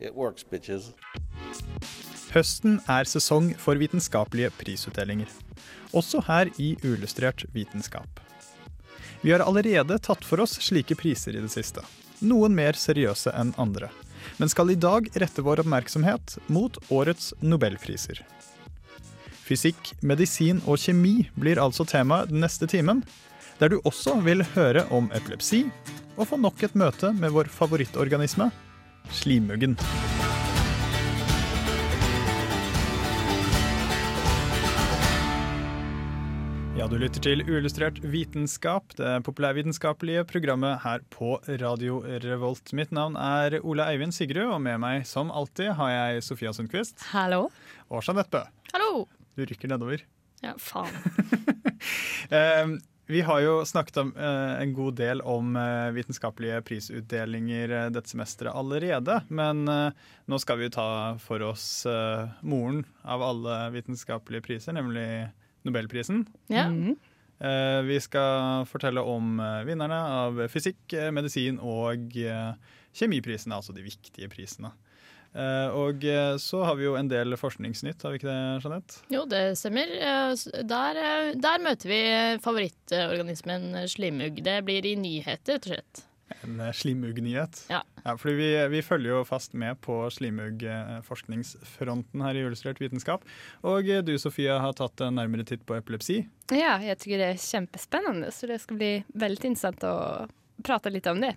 it works, bitches. Høsten er sesong for vitenskapelige prisutdelinger. Også her i Uillustrert vitenskap. Vi har allerede tatt for oss slike priser i det siste. Noen mer seriøse enn andre. Men skal i dag rette vår oppmerksomhet mot årets nobelpriser. Fysikk, medisin og kjemi blir altså temaet den neste timen, der du også vil høre om epilepsi og få nok et møte med vår favorittorganisme, slimuggen. Ja, du lytter til Uillustrert vitenskap, det populærvitenskapelige programmet her på Radio Revolt. Mitt navn er Ole Eivind Sigrud, og med meg som alltid har jeg Sofia Sundquist Hallo? og Jeanette Bø. Hallo? Du rykker nedover. Ja, faen. Eh, vi har jo snakket om, eh, en god del om eh, vitenskapelige prisutdelinger eh, dette semesteret allerede, men eh, nå skal vi jo ta for oss eh, moren av alle vitenskapelige priser, nemlig Nobelprisen. Ja. Eh, vi skal fortelle om eh, vinnerne av fysikk, eh, medisin og eh, kjemiprisene, altså de viktige prisene. Eh, og eh, så har vi jo en del forskningsnytt, har vi ikke det, Jeanette? Jo, det stemmer. Eh, Der, der møter vi favorittorganismen slimugg. Det blir i nyheter, rett og slett. En slimuggnyhet. Ja. Ja. fordi vi, vi følger jo fast med på slimuggforskningsfronten her i Illustrert vitenskap. Og du Sofia har tatt en nærmere titt på epilepsi. Ja, jeg tycker det er kjempespennende, så det skal bli veldig interessant å prate litt om det.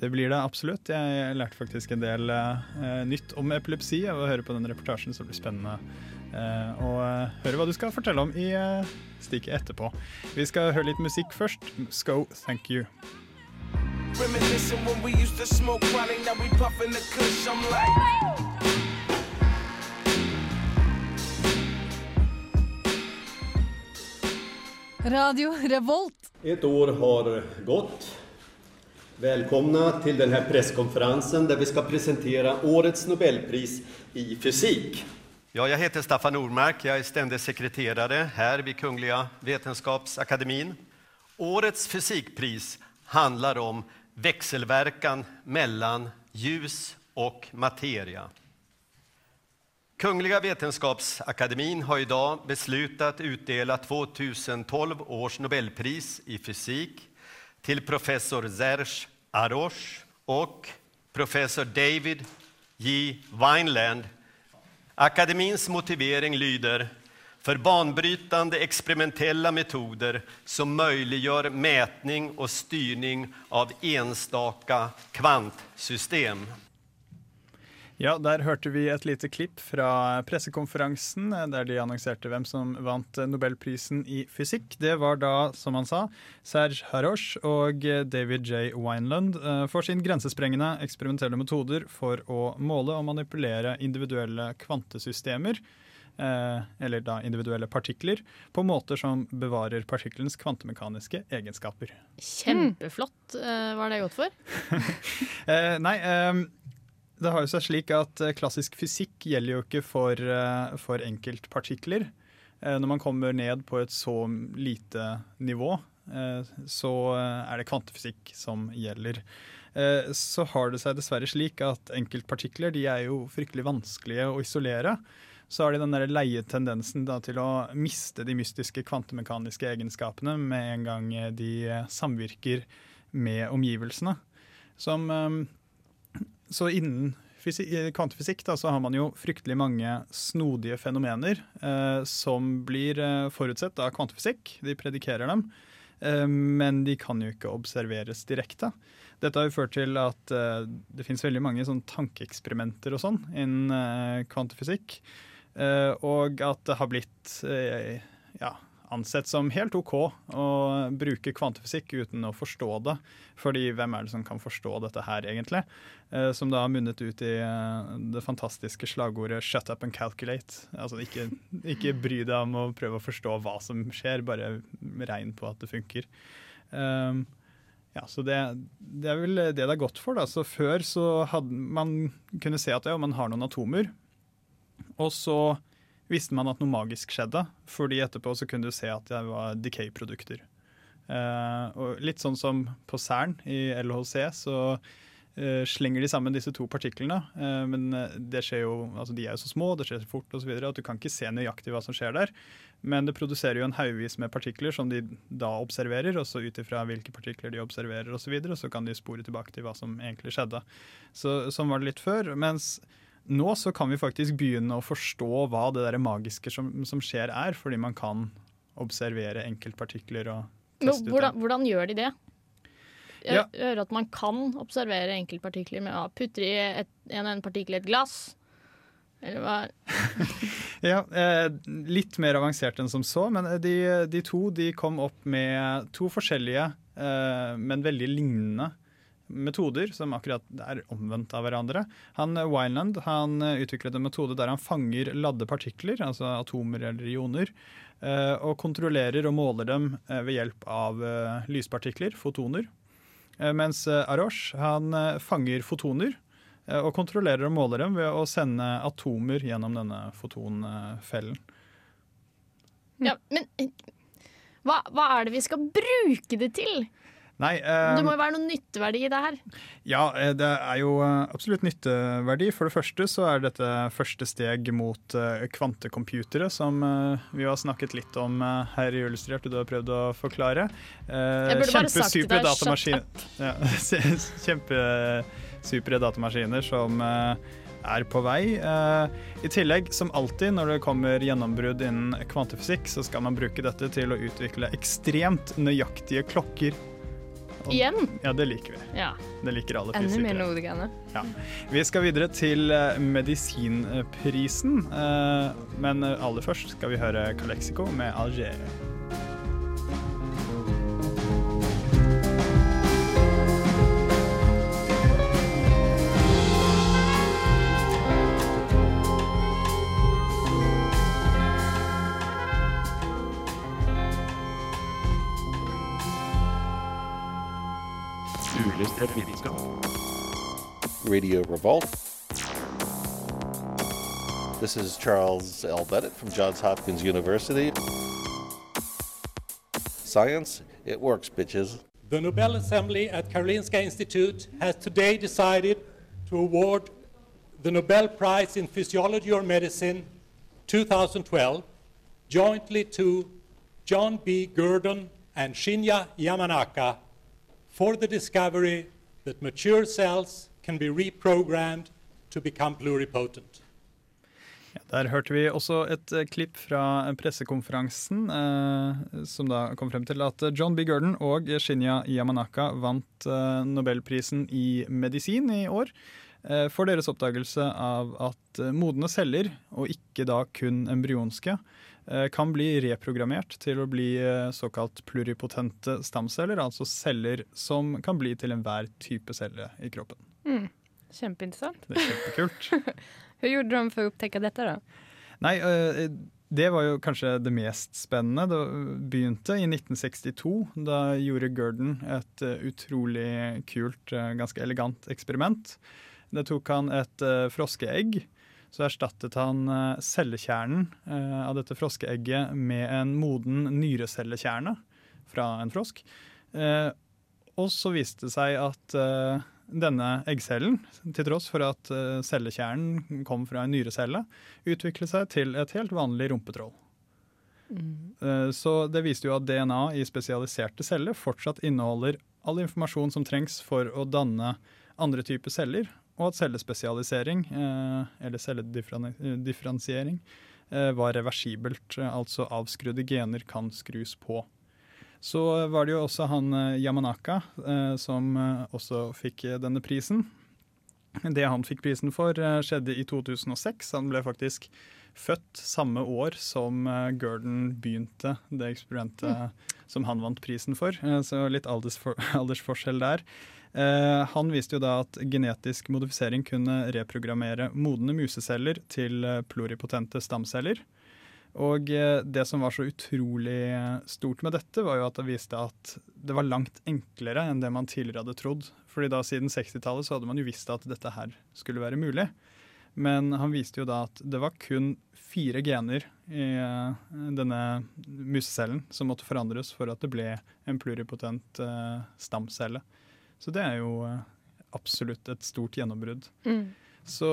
Det blir det absolutt. Jeg lærte faktisk en del eh, nytt om epilepsi av å høre på den reportasjen, så det blir spennende eh, å eh, høre hva du skal fortelle om i eh, stikket etterpå. Vi skal høre litt musikk først. Sko, thank you. Reminiscing when we used to smoke chronic, now we puffin' the kush. I'm like, Radio Revolt. Et år har gått. Välkomna till den här presskonferensen där vi ska presentera årets Nobelpris i fysik. Ja, jag heter Staffan Nordmark, jag är ständig sekreterare här vid Kungliga Vetenskapsakademin. Årets fysikpris handlar om växelverkan mellan ljus och materia. Kungliga Vetenskapsakademin har idag beslutat utdela 2012 års Nobelpris i fysik till professor Serge Arosh och professor David J. Wineland. Akademins motivering lyder för banbrytande experimentella metoder som möjliggör mätning och styrning av enstaka kvantsystem. Ja, der hørte vi et lite klipp fra pressekonferansen eh, der de annonserte hvem som vant eh, Nobelprisen i fysikk. Det var da, som han sa, Serge Haroche og eh, David J. Wineland for sin grensesprengende eksperimentelle metoder for å måle og manipulere individuelle kvantesystemer. Eller da individuelle partikler, på måter som bevarer partikkelens kvantemekaniske egenskaper. Kjempeflott Hva var det godt for. Nei, det har jo seg slik at eh, klassisk fysikk gjelder jo ikke for, eh, for enkeltpartikler. Eh, når man kommer ned på et så lite nivå, så er det kvantefysikk som gjelder. Så har det seg dessverre slik at enkeltpartikler de er jo fryktelig vanskelige å isolere. Så har de den der leie tendensen til å miste de mystiske kvantemekaniske egenskapene med en gang de samvirker med omgivelsene. Som så innen eh, kvantefysikk da, så har man jo fryktelig mange snodige fenomener eh, som blir eh, forutsett av kvantefysikk. De predikerer dem, eh, men de kan jo ikke observeres direkte. Dette har jo ført til at det finnes veldig mange sånn tankeeksperimenter og sånn innen kvantefysikk. Og at det har blitt ja, ansett som helt OK å bruke kvantefysikk uten å forstå det. Fordi hvem er det som kan forstå dette her, egentlig? Eh, som da har munnet ut i eh, det fantastiske slagordet 'shut up and calculate'. Altså ikke, ikke bry deg om å prøve å forstå hva som skjer, bare regn på at det funker. Um, ja, så det, det, er vel det det er godt for. da. Så Før så hadde man kunne se at ja, man har noen atomer, og så visste man at noe magisk skjedde, fordi etterpå så kunne du se at det var decay-produkter. Uh, og litt sånn som på CERN i LHC, så uh, slenger de sammen disse to partiklene. Uh, men det skjer jo, altså de er jo så små, det skjer så fort osv. at du kan ikke se nøyaktig hva som skjer der. Men det produserer jo en haugvis med partikler som de da observerer, og så ut ifra hvilke partikler de observerer osv., så, videre, så kan de spore tilbake til hva som egentlig skjedde. Så, sånn var det litt før. mens nå så kan vi faktisk begynne å forstå hva det der magiske som, som skjer er, fordi man kan observere enkeltpartikler og teste hvordan, ut hvordan gjør de det? Jeg Ja. hører at man kan observere enkeltpartikler med å putte i et, en og en partikkel i et glass. Eller hva? Ja, eh, litt mer avansert enn som så, men de, de to de kom opp med to forskjellige, eh, men veldig lignende metoder, som akkurat er omvendt av hverandre. Han eh, Wineland han eh, utviklet en metode der han fanger ladde partikler, altså atomer eller ioner, eh, og kontrollerer og måler dem ved hjelp av lyspartikler, fotoner. Mens Arosh han fanger fotoner og kontrollerer og måler dem ved å sende atomer gjennom denne fotonfellen. Ja, men hva, hva er det vi skal bruke det til? Nei, eh, Det må jo være noen nytteverdi i det her. ja, eh, det er jo eh, absolutt nytteverdi. For det første så er dette første steg mot eh, kvantecomputere, som eh, vi har snakket litt om eh, her i Illustrert, og du har prøvd å forklare. Eh, Jeg burde bare sagt det deg, datamaskin- ja, Kjempesupre datamaskiner som eh, er på vei. Eh, I tillegg, som alltid når det kommer gjennombrudd innen kvantefysikk, så skal man bruke dette til å utvikle ekstremt nøyaktige klokker. Og- Igjen? Ja, det liker vi. Ja. Det liker alle Enda mer fysikere. Ja. Vi skal videre til eh, medisinprisen, eh, men aller først skal vi høre Calexico med Alger. Radio Revolt. This is Charles L. Bennett from Johns Hopkins University. Science, it works, bitches. The Nobel Assembly at Karolinska Institute has today decided to award the Nobel Prize in Physiology or Medicine 2012 jointly to John B. Gurdon and Shinya Yamanaka for the discovery that mature cells can be reprogrammed to become pluripotent. Der hørte vi også et eh, klipp fra pressekonferansen eh, som da kom frem til at John B. Gurdon og Shinya Yamanaka vant eh, Nobelprisen i medisin i år eh, for deres oppdagelse av at eh, modne celler, og ikke da kun embryonske, eh, kan bli reprogrammert til å bli eh, såkalt pluripotente stamceller, altså celler som kan bli til enhver type celle i kroppen. Mm. Kjempeinteressant. Det er kjempekult. Hva gjorde de for å opptekke dette, da? Nei, øh, det var jo kanskje det mest spennende. Det begynte i 1962. Da gjorde Gurdon et utrolig kult, øh, ganske elegant eksperiment. Det tok han et froskeegg. Så erstattet han cellekjernen av dette froskeegget med en moden nyrecellekjerne fra en frosk. Eh, og så viste det seg at eh, denne eggcellen, til tross for at eh, cellekjernen kom fra en nyrecelle, utvikle seg til et helt vanlig rumpetroll. Mm. Så det viste jo at DNA i spesialiserte celler fortsatt inneholder all informasjon som trengs for å danne andre typer celler, og at cellespesialisering, eh, eller celledifferensiering, eh, var reversibelt, eh, altså avskrudde gener kan skrus på. Så var det jo også han eh, Yamanaka eh, som eh, også fikk denne prisen. Det han fikk prisen for, skjedde i 2006. Han ble faktisk født samme år som Gurdon begynte det eksperimentet som han vant prisen for. Så litt aldersfor aldersforskjell der. Han viste jo da at genetisk modifisering kunne reprogrammere modne museceller til pluripotente stamceller. Og eh, det som var så utrolig eh, stort med dette, var jo at det viste at det var langt enklere enn det man tidligere hadde trodd. Fordi da siden 60-tallet så hadde man jo visst at dette her skulle være mulig. Men han viste jo da at det var kun fire gener i eh, denne musecellen som måtte forandres for at det ble en pluripotent stamcelle. Så det er jo absolutt et stort gjennombrudd. Mm. Så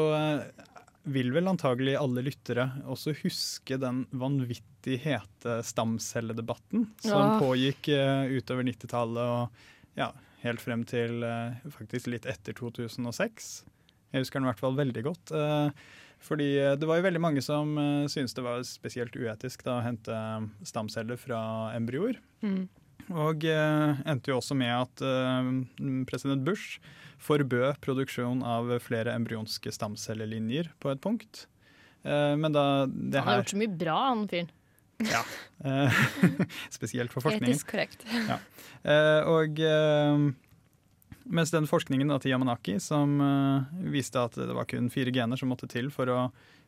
vil vel antagelig alle lyttere også huske den vanvittig hete stamcelledebatten som Ja. pågikk eh, utover 90-tallet og ja, helt frem til eh, faktisk litt etter 2006. Jeg husker den i hvert fall veldig godt. eh, fordi det var jo veldig mange som syntes det var spesielt uetisk da, å hente stamceller fra embryoer. Mm. Og eh, endte jo også med at eh, president Bush forbød produksjon av flere embryonske stamcellelinjer på et punkt. Eh, men da det Han har gjort så mye bra, han fyren. Ja. spesielt for forskningen. Etisk korrekt. Ja. Eh, og mens den forskningen da, til Yamanaki som viste at det var kun fire gener som måtte til for å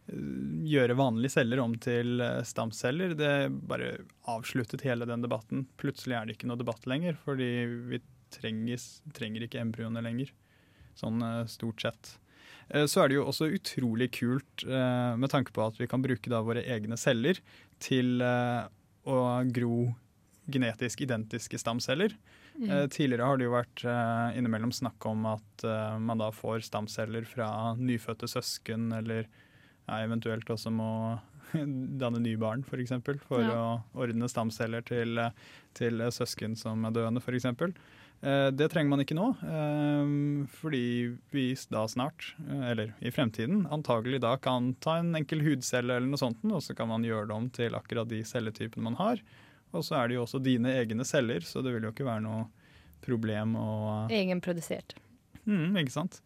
gjøre vanlige celler om til eh, stamceller, det bare avsluttet hele den debatten. Plutselig er det ikke noe debatt lenger, fordi vi trenges, trenger ikke embryoene lenger. Sånn eh, stort sett. Eh, Så er det jo også utrolig kult med tanke på at vi kan bruke da våre egne celler til å gro genetisk identiske stamceller. Mm. Tidligere har det jo vært innimellom snakk om at man da får stamceller fra nyfødte søsken, eller ja, eventuelt også må danne nye barn, f.eks. For, eksempel, for Ja. å ordne stamceller til, til søsken som er døende, f.eks. Eh, det trenger man ikke nå, eh, fordi vi da snart, eh, eller i fremtiden, antagelig da kan ta en enkel hudcelle eller noe sånt, og så kan man gjøre det om til akkurat de celletypene man har. Og så er det jo også dine egne celler, så det vil jo ikke være noe problem å Egenprodusert. mm, Ikke sant?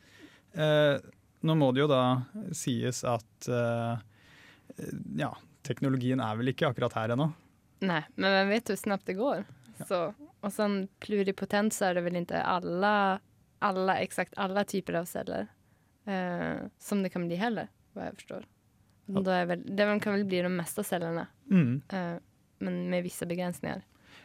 Eh, nå må det jo da sies at eh, ja, teknologien er vel ikke akkurat her ennå. Nei, men vem vet hur snabbt det går. Så, og sånn pluripotent så er det vel ikke alle, alle, exakt alle typer av celler eh, som det kan bli heller, hva jeg forstår. Är väl, det kan vel bli de meste cellene, Mm. eh, men med visse begrensninger.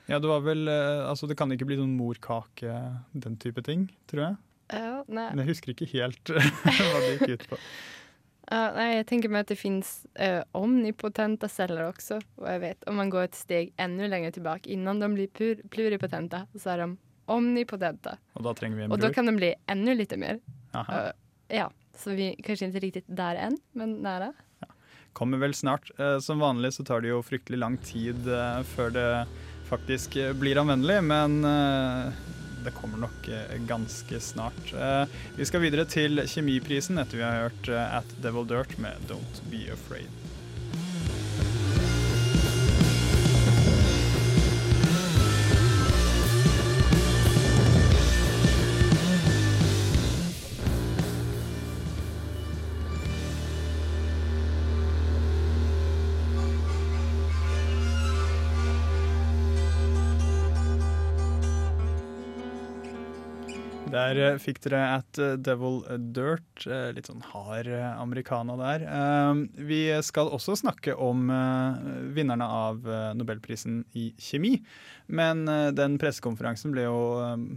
Ja, det var vel eh, Altså, det kan ikke bli noen morkake, den type ting, tror jeg. Ja. Men jeg husker ikke helt hva det gikk ut på. Ja, nei, jeg tenker meg at det fins uh, omnipotenta celler også, og jeg vet, om man går et steg enda lenger tilbake, innan de blir pur, pluripotenta, så er de omnipotenta. Og da trenger vi en bror. Og da kan de bli enda litt mer. Eh, ja, så vi er kanskje ikke riktig der enn, men nära. Kommer vel snart. Eh, Som vanlig så tar det jo fryktelig lang tid eh, før det faktisk eh, blir anvendelig, men eh, det kommer nok eh, ganske snart. Eh, Vi skal videre til Kjemiprisen etter vi har hørt eh, At Devil Dirt med Don't Be Afraid. Der eh, fikk dere At eh, Devil Dirt. eh, Litt sånn hard americana der. Eh, Vi skal også snakke om vinnerne av Nobelprisen i kjemi. Men den pressekonferansen ble jo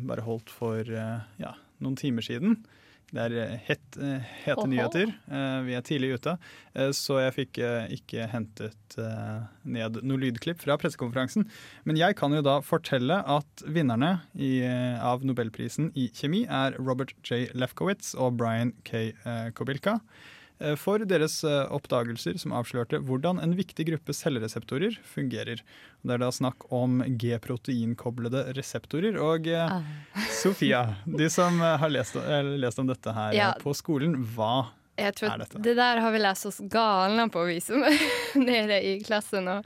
bare holdt for ja, noen timer siden. Det er eh, het, eh, hete nyheter. Eh, Vi er tidlig ute. Så jeg fikk ikke hentet ned noe lydklipp fra pressekonferansen. Men jeg kan jo da fortelle at vinnerne i, av Nobelprisen i kjemi er Robert J. Lefkowitz og Brian K. Kobilka. Eh, For deres eh, oppdagelser som avslørte hvordan en viktig gruppe cellereseptorer fungerer. Det er da snakk om G-proteinkoblede reseptorer. Og ah. Sofia, de som eh, har lest, lest om dette her Ja. eh, på skolen, hva jeg tror er dette? det der har vi lest oss galna på vi som er nede i klassen. Och,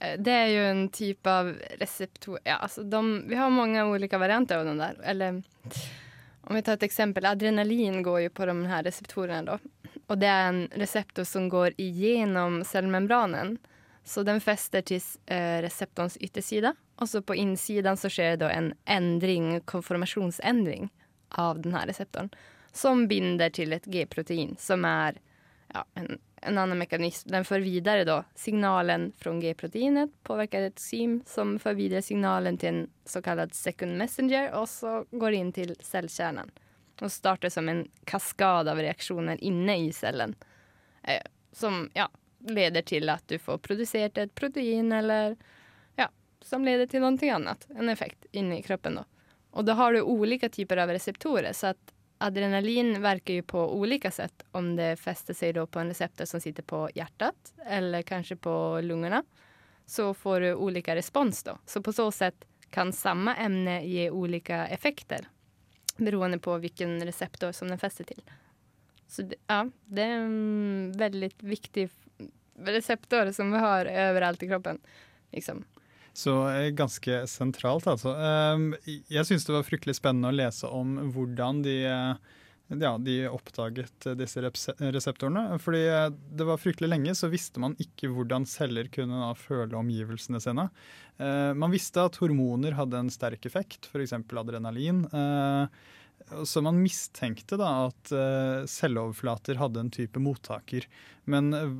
eh, det er jo en type av reseptor Ja, altså de, vi har mange ulike varianter av den der. Eller Om vi tar et eksempel. adrenalin går jo på de her reseptorene, då. Och det er en receptor som går igjennom cellmembranen. Så den fester til reseptorens receptorns yttersida så på innsiden så skjer det en endring, konformasjonsendring av denne reseptoren. som binder til et G-protein som er ja, en, en annen mekanisme. Den för videre da, signalen fra G-proteinet, påvirker et enzym som för videre signalen til en så kallad second messenger og så går in til cellkärnan och starter som en kaskad av reaktioner inne i cellen eh, som ja, leder til at du får produsert et protein eller ja, som leder til noe annet. en effekt inne i kroppen. Da. Og da har du ulike typer av receptorer så adrenalin verker jo på ulike sett om det fester seg på en receptor som sitter på hjertet eller kanskje på lungene. så får du ulike respons da. Så på så sett kan samme emne ge ulike effekter beroende på hvilken reseptor som den fester til. Så ja, det er en veldig viktig reseptor som vi har overalt i kroppen. Liksom. Så eh, ganske sentralt, altså. Um, jeg syns det var fryktelig spennende å lese om hvordan de, eh, ja, de oppdaget disse reseptorene. Fordi eh, det var fryktelig lenge så visste man ikke hvordan celler kunne da føle omgivelsene sine. Uh, man visste at hormoner hadde en sterk effekt, f.eks. adrenalin. Uh, så man mistenkte da at uh, celleoverflater hadde en type mottaker. Men uh,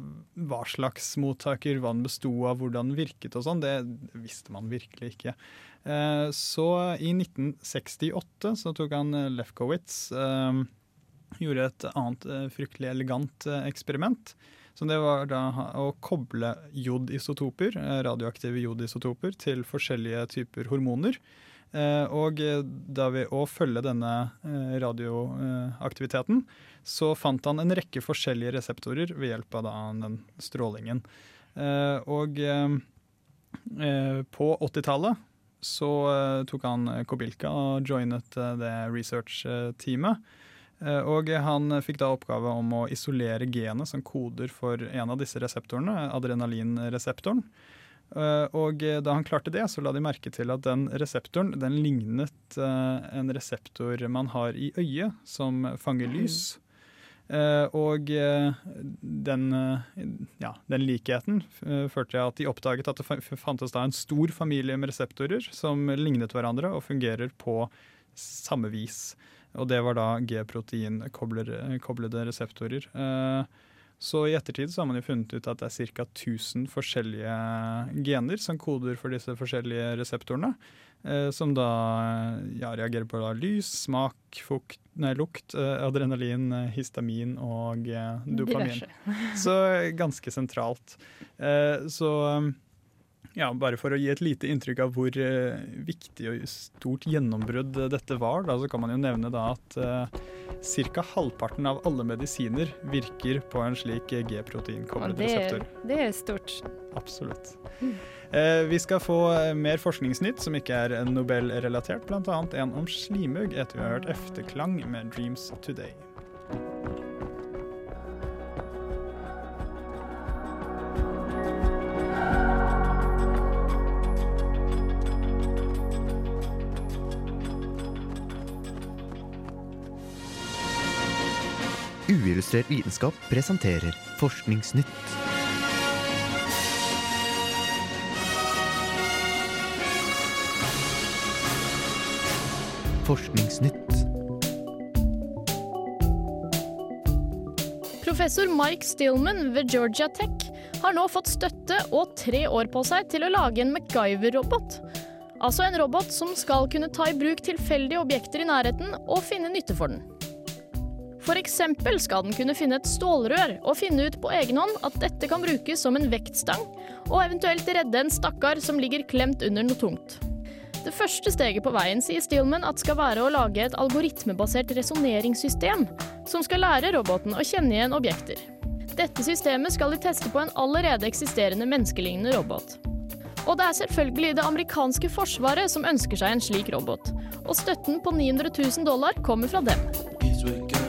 hva slags mottaker, hva den besto av, hvordan den virket og sånn, det visste man virkelig ikke. Uh, så i 1968 så tok han Lefkowitz Gjorde et annet fryktelig elegant eksperiment. Så det var da å koble jodisotoper, radioaktive jodisotoper, til forskjellige typer hormoner. Eh, og da ved å følge denne eh, radioaktiviteten, så fant han en rekke forskjellige reseptorer ved hjelp av den strålingen. Eh, og på 80-tallet så tok han Kobilka og joinet det research-teamet. Og han fikk da oppgave om å isolere genet som koder for en av disse reseptorene, adrenalinreseptoren. Uh, og da han klarte det, så la de merke til at den reseptoren den lignet uh, en reseptor man har i øyet, som fanger lys. Og den, ja, den likheten førte til at de oppdaget at det fantes da en stor familie med reseptorer som lignet hverandre og fungerer på samme vis. Og det var da G-protein-koblede reseptorer. Uh, så i ettertid så har man jo funnet ut at det er ca. 1000 forskjellige gener som koder for disse forskjellige reseptorene. Eh, som da ja, reagerer på da, lys, smak, fukt, nei, lukt, eh, adrenalin, histamin og eh, dopamin. så ganske sentralt. Eh, så ja, bare for å gi et lite inntrykk av hvor uh, viktig og stort gjennombrudd dette var, da, så kan man jo nevne da at uh, ca. halvparten av alle medisiner virker på en slik G-proteinkoblet reseptor. Det er stort. Absolutt. Mm. Uh, vi skal få mer forskningsnytt som ikke er Nobel-relatert, bl.a. en om slimugg etter vi har hørt efterklang med 'Dreams Today'. Uillustrert vitenskap presenterer Forskningsnytt. Forskningsnytt. Professor Mike Stillman ved Georgia Tech har nå fått støtte og tre år på seg til å lage en MacGyver-robot. Altså en robot som skal kunne ta i bruk tilfeldige objekter i nærheten og finne nytte for den. F.eks. skal den kunne finne et stålrør og finne ut på egen hånd at dette kan brukes som en vektstang, og eventuelt redde en stakkar som ligger klemt under noe tungt. Det første steget på veien sier Steelman at skal være å lage et algoritmebasert resonneringssystem som skal lære roboten å kjenne igjen objekter. Dette systemet skal de teste på en allerede eksisterende menneskelignende robot. Og det er selvfølgelig det amerikanske forsvaret som ønsker seg en slik robot. Og støtten på 900 000 dollar kommer fra dem.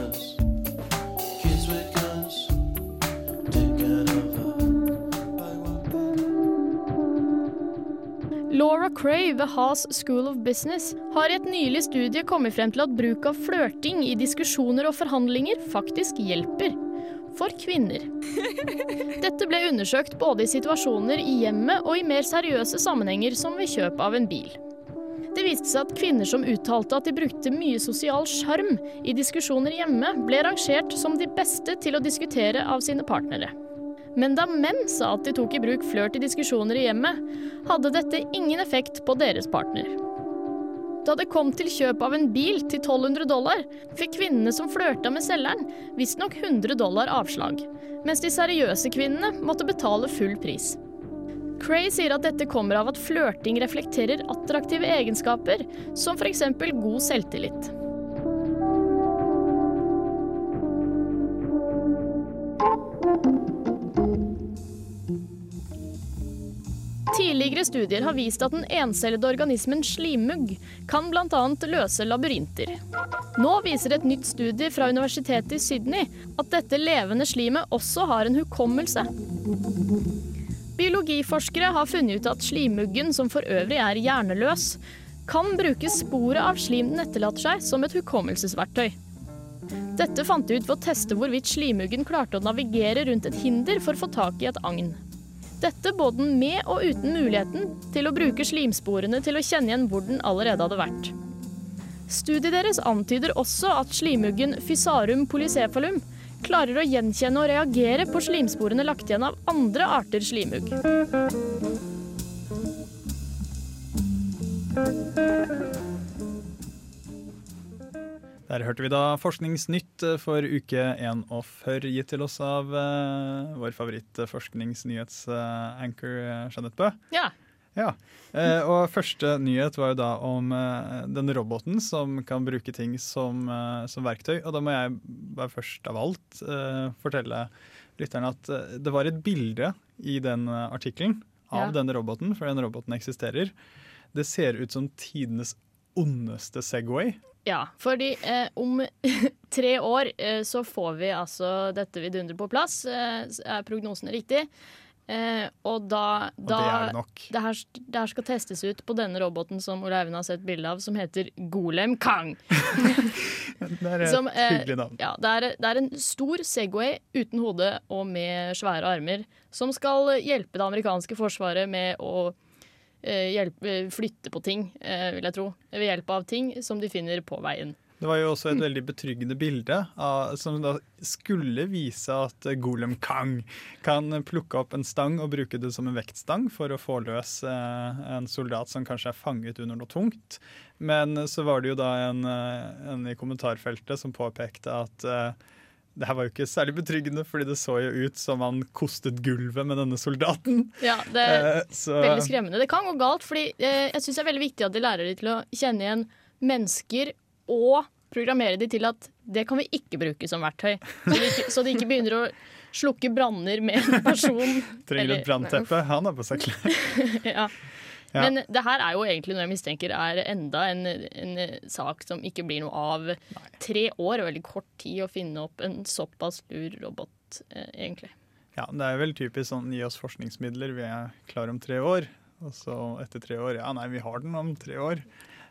Laura Cray ved Haas School of Business har i et nylig studie kommet frem til at bruk av flørting i diskusjoner og forhandlinger faktisk hjelper. For kvinner. Dette ble undersøkt både i situasjoner i hjemmet og i mer seriøse sammenhenger, som ved kjøp av en bil. Det viste seg at kvinner som uttalte at de brukte mye sosial sjarm i diskusjoner hjemme, ble rangert som de beste til å diskutere av sine partnere. Men da menn sa at de tok i bruk flørt i diskusjoner i hjemmet, hadde dette ingen effekt på deres partner. Da det kom til kjøp av en bil til 1200 dollar, fikk kvinnene som flørta med selgeren, visstnok 100 dollar avslag, mens de seriøse kvinnene måtte betale full pris. Cray sier at dette kommer av at flørting reflekterer attraktive egenskaper, som f.eks. god selvtillit. Tidligere studier har vist at den encellede organismen slimmugg kan bl.a. løse labyrinter. Nå viser et nytt studie fra universitetet i Sydney at dette levende slimet også har en hukommelse. Biologiforskere har funnet ut at slimmuggen, som for øvrig er hjerneløs, kan bruke sporet av slim den etterlater seg, som et hukommelsesverktøy. Dette fant de ut ved å teste hvorvidt slimuggen klarte å navigere rundt et hinder for å få tak i et agn. Dette både med og uten muligheten til å bruke slimsporene til å kjenne igjen hvor den allerede hadde vært. Studiet deres antyder også at slimuggen Fysarum polycephalum klarer å gjenkjenne og reagere på slimsporene lagt igjen av andre arter slimugg. Der hørte vi da Forskningsnytt for uke 41, gitt til oss av uh, vår favoritt-forskningsnyhetsanchor uh, Jeanette Bø. Ja. Ja, og første nyhet var jo da om den roboten som kan bruke ting som, som, verktøy. Og da må jeg bare først av alt fortelle lytterne at det var et bilde i den artikkelen av Ja. denne roboten, for den roboten eksisterer. Det ser ut som tidenes ondeste Segway. Ja, fordi eh, om tre år eh, så får vi altså dette vidunderet på plass. Eh, er prognosen riktig? Eh, og da, Og da det det her, det her skal testes ut på denne roboten som Ole Eivind har sett bilde av, som heter Golem Kang. Det er et Som, eh, hyggelig navn. Ja, det er, det er en stor Segway uten hode og med svære armer, som skal hjelpe det amerikanske forsvaret med å hjelpe, flytte på ting, eh, vil jeg tro. Ved hjelp av ting som de finner på veien. Det var jo også et veldig betryggende bilde av, som da skulle vise at Golem Kang kan plukke opp en stang og bruke det som en vektstang for å få løs eh, en soldat som kanskje er fanget under noe tungt. Men så var det jo da en, eh, en i kommentarfeltet som påpekte at eh, det her var jo ikke særlig betryggende, fordi det så jo ut som han kostet gulvet med denne soldaten. Ja, det er Eh, så- veldig skremmende. Det kan gå galt, fordi eh, jeg syns det er veldig viktig at de lærer de til å kjenne igjen mennesker og programmere de til at det kan vi ikke bruke som verktøy. Så de ikke, så de ikke begynner å slukke branner med en person. Trenger et brannteppe. Han har på seg klær. ja. Ja. Men det her er jo egentlig noe jeg mistenker er enda en, en sak som ikke blir noe av. Tre år er veldig kort tid å finne opp en såpass lur robot, eh, egentlig. Ja, det er vel typisk sånn gi oss forskningsmidler, vi er klare om tre år. Og så etter tre år, ja nei, vi har den om tre år.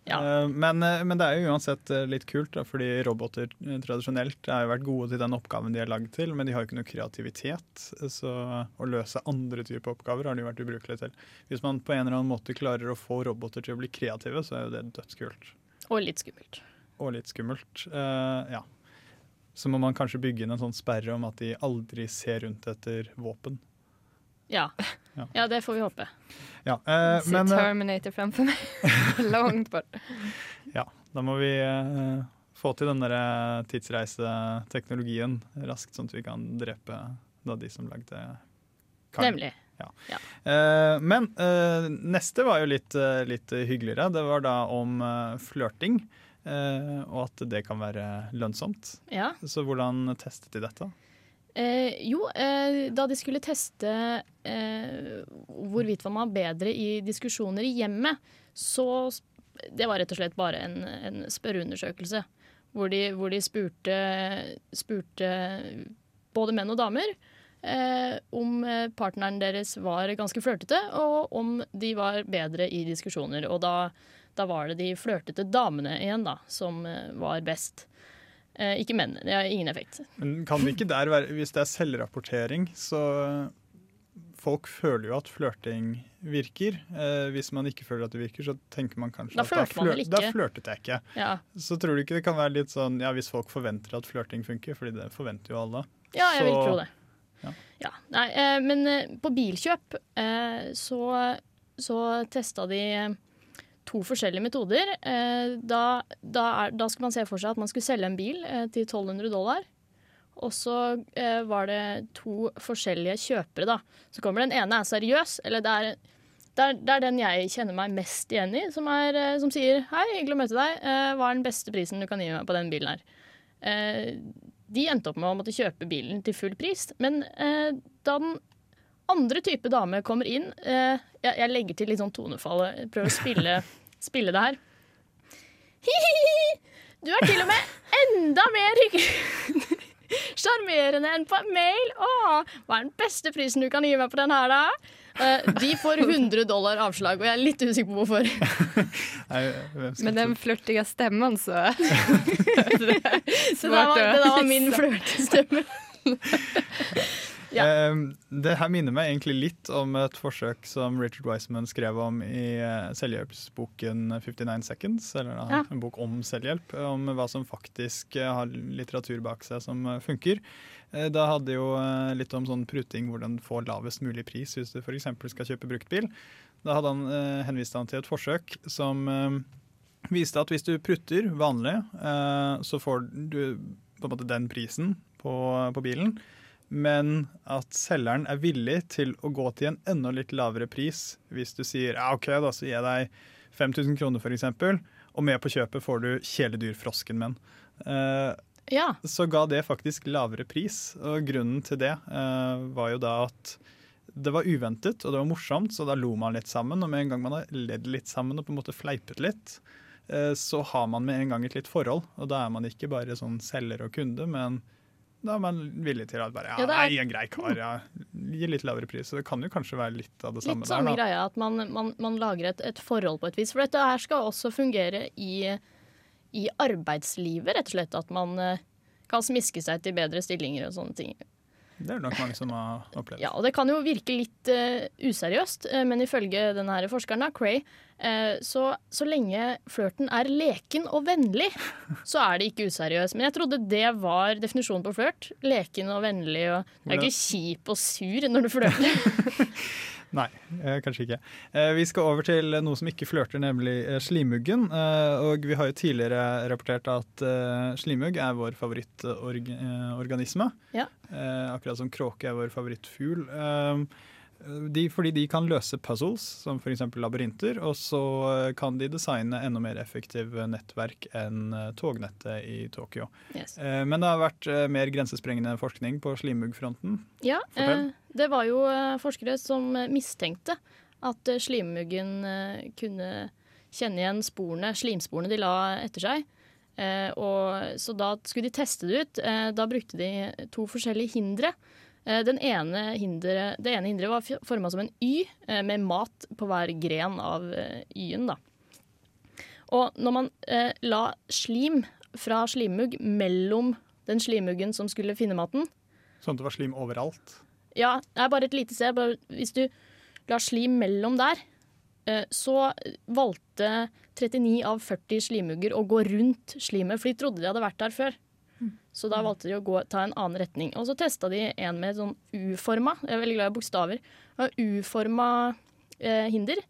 Eh, Men, eh, men det er jo uansett eh, litt kult, da, fordi roboter tradisjonelt har jo vært gode til den oppgaven de er lagd til, men de har jo ikke noe kreativitet. Så å løse andre typer oppgaver har de vært ubrukelige til. Hvis man på en eller annen måte klarer å få roboter til å bli kreative, så er jo det dødskult. Og litt skummelt. Og litt skummelt. uh, ja. Så må man kanskje bygge inn en sånn sperre om at de aldri ser rundt etter våpen. Ja. Ja. ja, det får vi håpe. Ja, eh, Ser men eh, Terminator framför meg. Langt bort. ja, da må vi eh, få til den der eh, tidsreiseteknologien raskt, sånn at vi kan drepe da, de som lagde Kang. Nemlig. Ja. Ja. Eh, men eh, neste var jo litt, litt hyggeligere. Det var da om uh, flørting, eh, og at det kan være lønnsomt. Ja. Så hvordan testet de dette? Eh, jo, eh, da de skulle teste eh, hvorvidt man var bedre i diskusjoner i hjemmet, så Det var rett og slett bare en, en spørreundersøkelse. Hvor de, hvor de spurte, spurte både menn og damer eh, om eh, partneren deres var ganske flørtete, og om de var bedre i diskusjoner. Og da, da var det de flørtete damene igjen da, som eh, var best. Eh, ikke menn. Det har ingen effekt. Men kan det ikke der være Hvis det er selvrapportering, så Folk føler jo at flørting virker. Eh, hvis man ikke føler at det virker, så tenker man kanskje Da at da, flør, da flørtet jeg ikke. Ja. Så tror du ikke det kan være litt sånn ja, hvis folk forventer at flørting funker, fordi det forventer jo alle. Ja, jeg vil tro det. ja. Ja, nei, eh, men på bilkjøp eh, så, så testa de to forskjellige metoder. Eh, da, da, er, da skulle man se for seg at man skulle selge en bil eh, til 1200 dollar. Og så eh, var det to forskjellige kjøpere, da. Så kommer den ene er seriøs, eller det er, det er, det er den jeg kjenner meg mest igjen i, som, er, som sier 'hei, hyggelig å møte deg, hva er den beste prisen du kan gi meg på den bilen her'? De endte opp med å måtte kjøpe bilen til full pris, men da den andre type dame kommer inn eh, jeg, jeg legger til litt sånn tonefall, jeg prøver å spille, spille det her. Hi-hi-hi! Du er til og med enda mer hyggelig Sjarmerende enn på mail. Åh, hva er den beste prisen du kan gi meg på den her, da? Eh, de får 100 dollar avslag, og jeg er litt usikker på hvorfor. Men den flørtiga stemmen så Så det, var, det der var min flørtestemme. Ja. Eh, det her minner meg egentlig litt om et forsøk som Richard Wiseman skrev om i eh, selvhjelpsboken 59 Seconds, eller da, Ja. en bok om selvhjelp, om hva som faktisk eh, har litteratur bak seg som eh, funker. Da hadde jo litt om sånn pruting, hvordan få lavest mulig pris hvis du f.eks. skal kjøpe bruktbil. Da hadde han, henviste han til et forsøk som viste at hvis du prutter vanlig, eh, så får du på en måte den prisen på, på bilen. Men at selgeren er villig til å gå til en enda litt lavere pris hvis du sier ja, OK, da så gir jeg deg 5000 kroner f.eks., og med på kjøpet får du kjæledyrfrosken min. Uh, Ja. så ga det faktisk lavere pris. Og grunnen til det uh, var jo da at det var uventet og det var morsomt, så da lo man litt sammen. Og med en gang man har ledd litt sammen og på en måte fleipet litt, eh, så har man med en gang et litt forhold. Og da er man ikke bare sånn selger og kunde, men da er man villig til at bare ja, Ja, det er- nei, en grei kar, ja, gi litt lavere pris. Så det kan jo kanskje være litt av det samme Litt samme der. greia, at man, man, man lager et, et forhold på et vis. For dette her skal også fungere i, i arbeidslivet, rett og slett. At man eh, kan smiske seg til bedre stillinger og sånne ting. Det er det nok mange som har opplevd. Ja, og Det kan jo virke litt uh, useriøst, eh, men ifølge denne her forskeren, da, Cray, uh, så, så lenge flørten er leken og vennlig, så er det ikke useriøst. Men jeg trodde det var definisjonen på flørt. Leken og vennlig. og Det er ikke kjip og sur når du flørter. Nei, eh, kanskje ikke. Eh, vi skal over til noe som ikke flørter, nemlig eh, slimuggen. Og vi har jo tidligere rapportert at slimugg er vår favorittorganisme. Ja. Akkurat som kråke er vår favorittfugl. De, fordi de kan løse puzzles, som f.eks. labyrinter, og så kan de designe enda mer effektive nettverk enn tognettet i Tokyo. Yes. Men det har vært mer grensesprengende forskning på slimuggfronten. Ja, Fortell. eh, det var jo eh, forskere som eh, mistenkte at eh, slimmuggen kunne kjenne igjen sporene, slimsporene de la etter seg. Og, så da skulle de teste det ut. Da brukte de to forskjellige hindre. Ene hindre, det ene hinderet var forma som en Y, med mat på hver gren av Y-en. da. Og når man eh, la slim fra slimmugg mellom den slimmuggen som skulle finne maten, Sånn at det var slim overalt. Ja, det er bare et lite sted. Hvis du lar slim mellom der, eh, så valgte 39 av 40 slimugger å gå rundt slimet, for de trodde de hadde vært der før. Så da valgte de å gå, ta en annen retning. Og så testa de en med sånn U-forma, jeg er veldig glad i bokstaver, U-forma eh, hinder.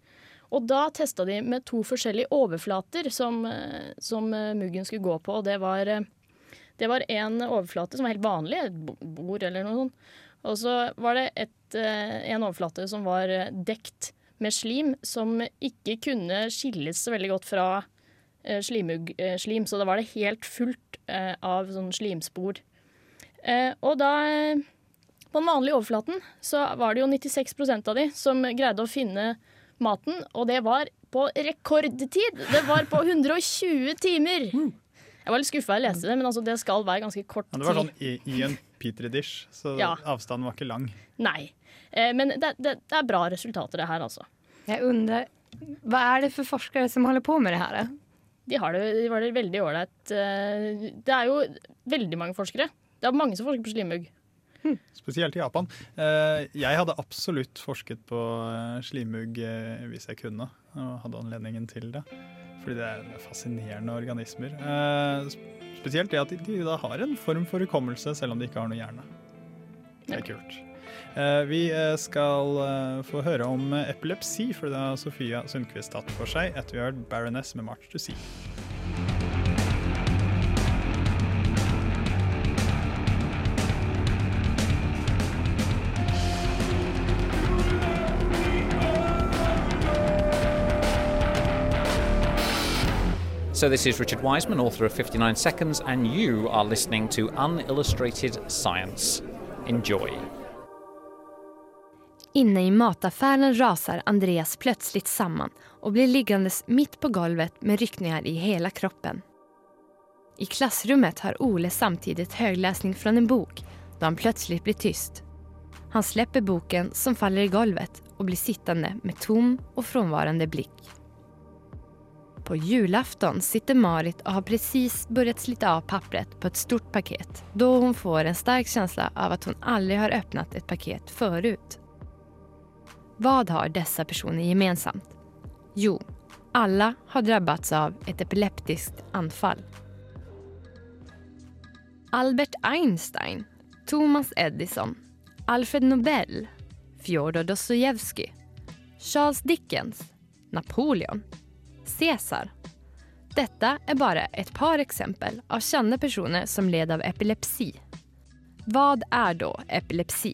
Og da testa de med to forskjellige overflater som, eh, som eh, muggen skulle gå på, og det var det var en overflate som var helt vanlig, et bord eller noe sånt. Og så var det et, eh, en overflate som var eh, dekt med slim, som ikke kunne skilles så veldig godt fra slimug, slim. Så da var det helt fullt eh, av sånn slimspor. Eh, og da eh, På den vanlige overflaten så var det jo 96% av de som greide å finne maten, og det var på rekordtid! Det var på 120 timer! Jeg var litt skuffa jeg leste det, men altså, det skal være ganske kort tid. Ja, det var sånn i, i en petri dish, så Ja. avstanden var ikke lang. Nei. Eh, men det, det, det er bra resultater, det her, altså. Jeg undrer, hva er det for forskere som holder på med det her? De har det, de var det veldig ålreit. Eh, Det er jo veldig mange forskere. Det er mange som forsker på slimugg. Spesielt i Japan. Eh, Jeg hadde absolutt forsket på slimhugg hvis jeg kunne, og hadde anledningen til det. Fordi det er fascinerende organismer. Sp- Spesielt det at de, de da har en form for hukommelse, selv om de ikke har noe hjerne. Det er kult. Eh, Vi eh, skal eh, få høre om eh, epilepsi, for det har Sofia Sundquist tatt for seg etter vi har hørt Baroness med March to Sea. So, this is Richard Wiseman, author of 59 Seconds, and you are listening to Unillustrated Science. Enjoy. Inne i mataffären rasar Andreas plötsligt samman och blir liggandes mitt på golvet med ryckningar i hela kroppen. I klassrummet har Ole samtidigt högläsning från en bok då han plötsligt blir tyst. Han släpper boken som faller i golvet och blir sittande med tom och frånvarande blick. På julafton sitter Marit och har precis börjat slita av pappret på ett stort paket då hon får en stark känsla av att hon aldrig har öppnat ett paket förut. Vad har dessa personer gemensamt? Jo, alla har drabbats av ett epileptiskt anfall. Albert Einstein, Thomas Edison, Alfred Nobel, Fjodor Dostojevskij, Charles Dickens, Napoleon, Caesar. Detta er bare et par eksempel av kjente personer som led av epilepsi. Vad er da epilepsi?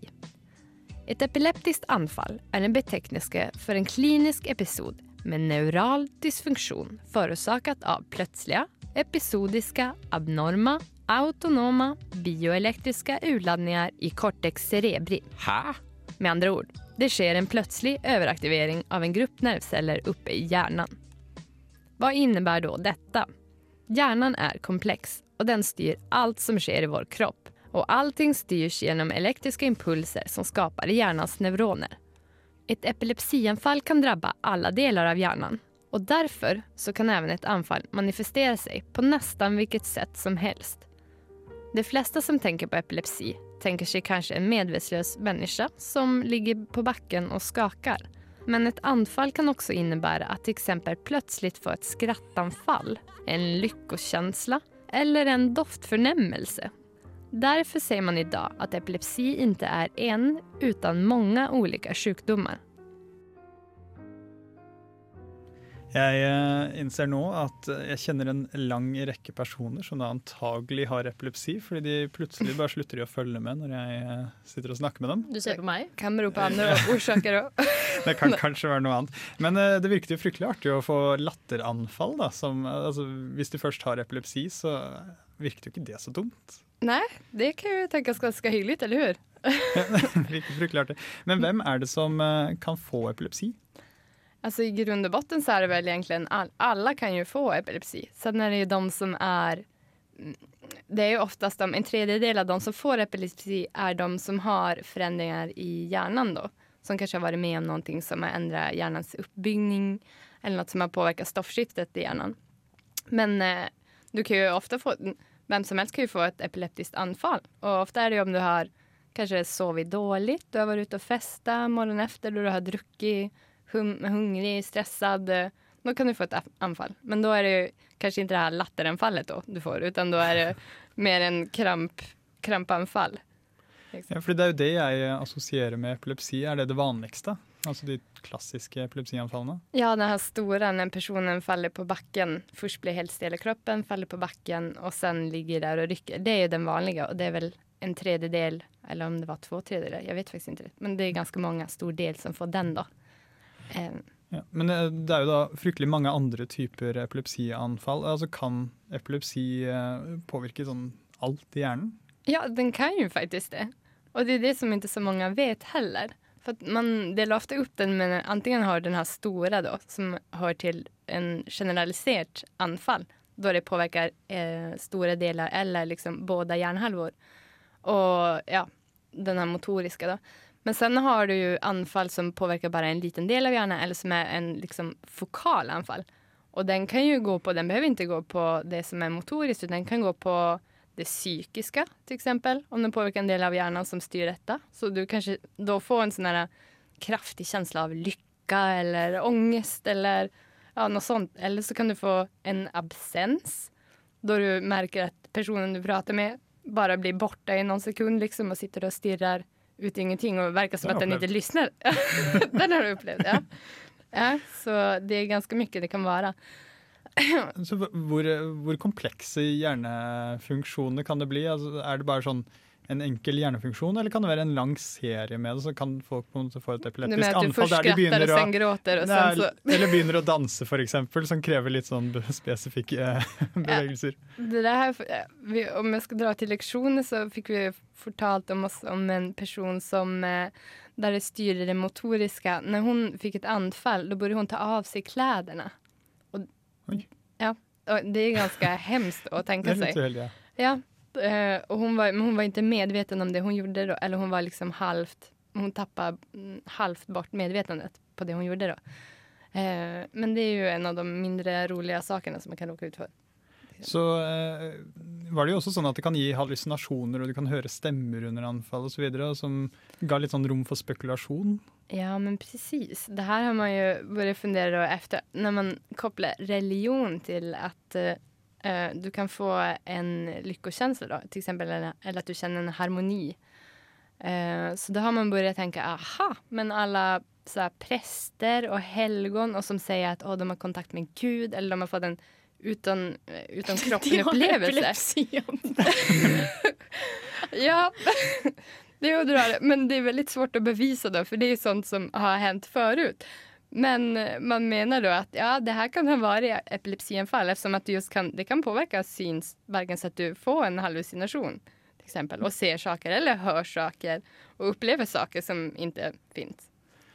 Et epileptisk anfall er en betegnelse for en klinisk episod med neural dysfunktion forårsaket av plötsliga, episodiske, abnorma, autonoma, bioelektriske utladninger i cortex cerebri. Ha? Med andre ord, det sker en plutselig overaktivering av en grupp nervceller oppe i hjärnan. Vad innebär då detta? Hjärnan är komplex och den styr allt som sker i vår kropp och allting styrs genom elektriska impulser som skapar hjärnans neuroner. Ett epilepsianfall kan drabba alla delar av hjärnan och därför så kan även ett anfall manifestera sig på nästan vilket sätt som helst. De flesta som tänker på epilepsi tänker sig kanske en medvetslös människa som ligger på backen och skakar. Men ett anfall kan också innebära att till exempel få ett skrattanfall, en lyckokänsla eller en doftförnämmelse. Därför säger man idag att epilepsi inte är en utan många olika sjukdomar. Jeg eh, innser nå at jeg kjenner en lang rekke personer som da antagelig har epilepsi, fordi de plutselig bare slutter å følge med når jeg eh, sitter og snakker med dem. Du ser på meg? Kan bero på andre årsaker òg. Det kan kanskje være noe annet. Men eh, det virket jo fryktelig artig å få latteranfall. Da, som, altså, hvis du først har epilepsi, så virket jo ikke det så dumt. Nei, det kan ju skal, ganska hyggligt, eller hur? Men hvem er det som kan få epilepsi? Alltså i grund och botten så är det väl egentligen all, alla kan ju få epilepsi. Sen är det ju de som är mm, det är ju oftast de, en tredjedel av de som får epilepsi är de som har förändringar i hjärnan då. Som kanske har varit med om någonting som har ändrat hjärnans uppbyggning eller något som har påverkat stoffskiftet i hjärnan. Men eh, du kan ju ofta få, vem som helst kan ju få ett epileptiskt anfall. Och ofta är det ju om du har kanske sovit dåligt, du har varit ute och festat morgonen efter, du har druckit, hum, hungrig, stressad. Då kan du få ett anfall. Men då är det ju kanske inte det här latteranfallet då du får, utan då är det mer en kramp, krampanfall. Ja, for det er jo det jeg assosierer med epilepsi. Er det det vanligste? Altså de klassiske epilepsianfallene? Ja, den här stora när personen faller på backen. Först blir helt stel i kroppen, faller på backen och sen ligger där och rycker. Det är ju den vanliga och det är väl en tredjedel, eller om det var två tredjedelar, jag vet faktiskt inte. Men det är ganska många, stor del som får den då. Eh, Ja, men det er jo da fryktelig mange andre typer epilepsianfall. Altså Kan epilepsi eh, påvirke sånn alt i hjernen? Ja, den kan jo faktisk det. Og det er det som ikke så mange vet heller. For man deler ofte opp den men antingen har den her store, da, som hører til en generalisert anfall da det påvirker eh, store deler eller liksom både hjernehalvor, og ja, den her motoriske, då. Men sen har du ju anfall som påverkar bara en liten del av hjärnan eller som är en liksom fokal anfall. Och den kan ju gå på, den behöver inte gå på det som är motoriskt utan den kan gå på det psykiska till exempel. Om den påverkar en del av hjärnan som styr detta. Så du kanske då får en sån här kraftig känsla av lycka eller ångest eller ja, något sånt. Eller så kan du få en absens då du märker att personen du pratar med bara blir borta i någon sekund liksom och sitter och stirrar ut i ingenting och verkar som at att den inte lysner. lyssnar. den har du upplevt, ja. ja. Så det är ganska mycket det kan vara. Så hvor, hvor komplekse hjernefunksjoner kan det bli? Altså, er det bare sånn en enkel hjernefunksjon, eller kan det være en lang serie med det? Så kan folk på en måte få et epileptisk anfall der de begynner og å gråter og Nei, sånn, så Eller begynner å danse, eksempel, som krever litt sånn spesifikke eh, bevegelser. Det der vi, om jeg skal dra til leksjonen, så fikk vi fortalt om oss om en person som der det styrer det motoriske. Når hun fikk et anfall da burde hun ta av seg kläderna. Oi. Ja, og det er ganske hemskt seg. Er litt sig. uheldig, ja. Ja, eh, och hon var, men hon var inte medveten om det hon gjorde då. Eller hon var liksom halvt, hon tappade mm, halvt bort medvetandet på det hon gjorde då. Eh, men det är ju en av de mindre roliga sakerna som man kan råka ut för. Så eh, var det jo også sånn at det kan gi hallusinasjoner, og du kan høre stemmer under anfall osv., som ga litt sånn rom for spekulasjon. Ja, men precis. Det här har man ju börjat fundera då efter när man kopplar religion till att eh, du kan få en lykkekjensle, da, til eksempel, eller, eller at du kjenner en harmoni. Uh, så da har man börjat tenke aha, men alla så här, präster och helgon og som sier at å, de har kontakt med Gud eller de har fått en uten, uten kroppen-opplevelse. De har epilepsi. Ja, det är det. Men det er veldig svårt å bevise det, for det er sånt som har hendt förut. Men eh, man mener da at ja, det her kan ha varit epilepsianfall eftersom at det just kan, det kan påvirke synsverken så at du får en hallusinasjon, f.eks., og och ser saker eller hører saker og opplever saker som ikke fins.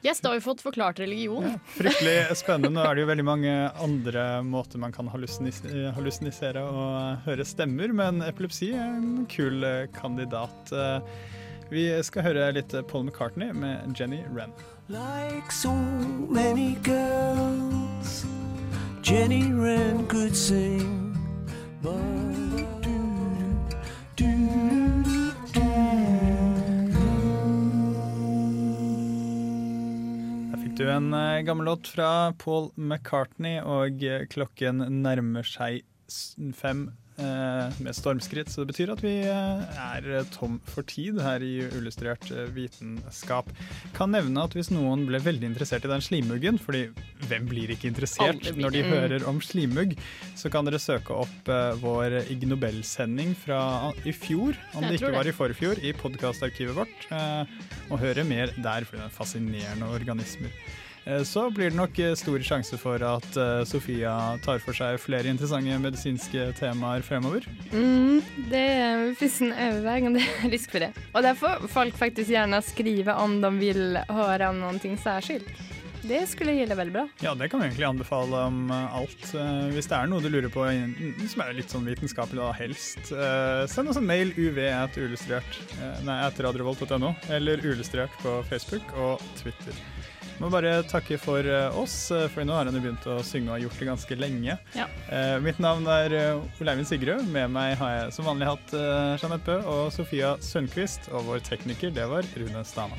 Yes, da har vi fått forklart religion. Fryktelig spennende. Nå er det jo veldig mange andre måter man kan hallusinis hallusinisere og høre stemmer, men epilepsi er en kul eh, kandidat. Eh, Vi skal høre litt Paul McCartney med Jenny Wren. Like so many girls, Jenny Wren could sing. Fikk du en eh, gammel låt fra Paul McCartney, og eh, klokken nærmer seg fem med stormskritt. Så det betyr at vi eh, er eh, tom for tid her i Illustrert eh, vitenskap. Kan nevne at hvis noen ble veldig interessert i den slimuggen, fordi hvem blir ikke interessert blir. når de Mm. hører om slimugg, så kan dere søke opp eh, vår Ig Nobel-sending fra i fjor, om det ikke var i forfjor, i podkastarkivet vårt, eh, og høre mer der, for det er fascinerende organismer. Eh, Så blir det nok eh, stor sjanse for at eh, Sofia tar for seg flere interessante medisinske temaer fremover. Mm, det finnes en overveiende risk for det. Og derfor folk faktisk gjerne skrive om de vil høre om någonting særskilt. Det skulle gjelde veldig bra. Ja, det kan vi egentlig anbefale om alt. Hvis det er noe du lurer på som er litt sånn vitenskapelig, da helst, send oss en mail uv.illustrert, eh, nei, etter radiovolt.no, eller Illustrert på Facebook og Twitter. Må bare takke for eh, oss, eh, for nå har han jo begynt å synge og har gjort det ganske lenge. Ja. Eh, Mitt navn er eh, Oleivind Sigrud. Med meg har jeg som vanlig hatt Jeanette Bø og Sofia Sundquist. Og vår tekniker, det var Rune Stana.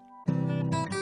Thank you.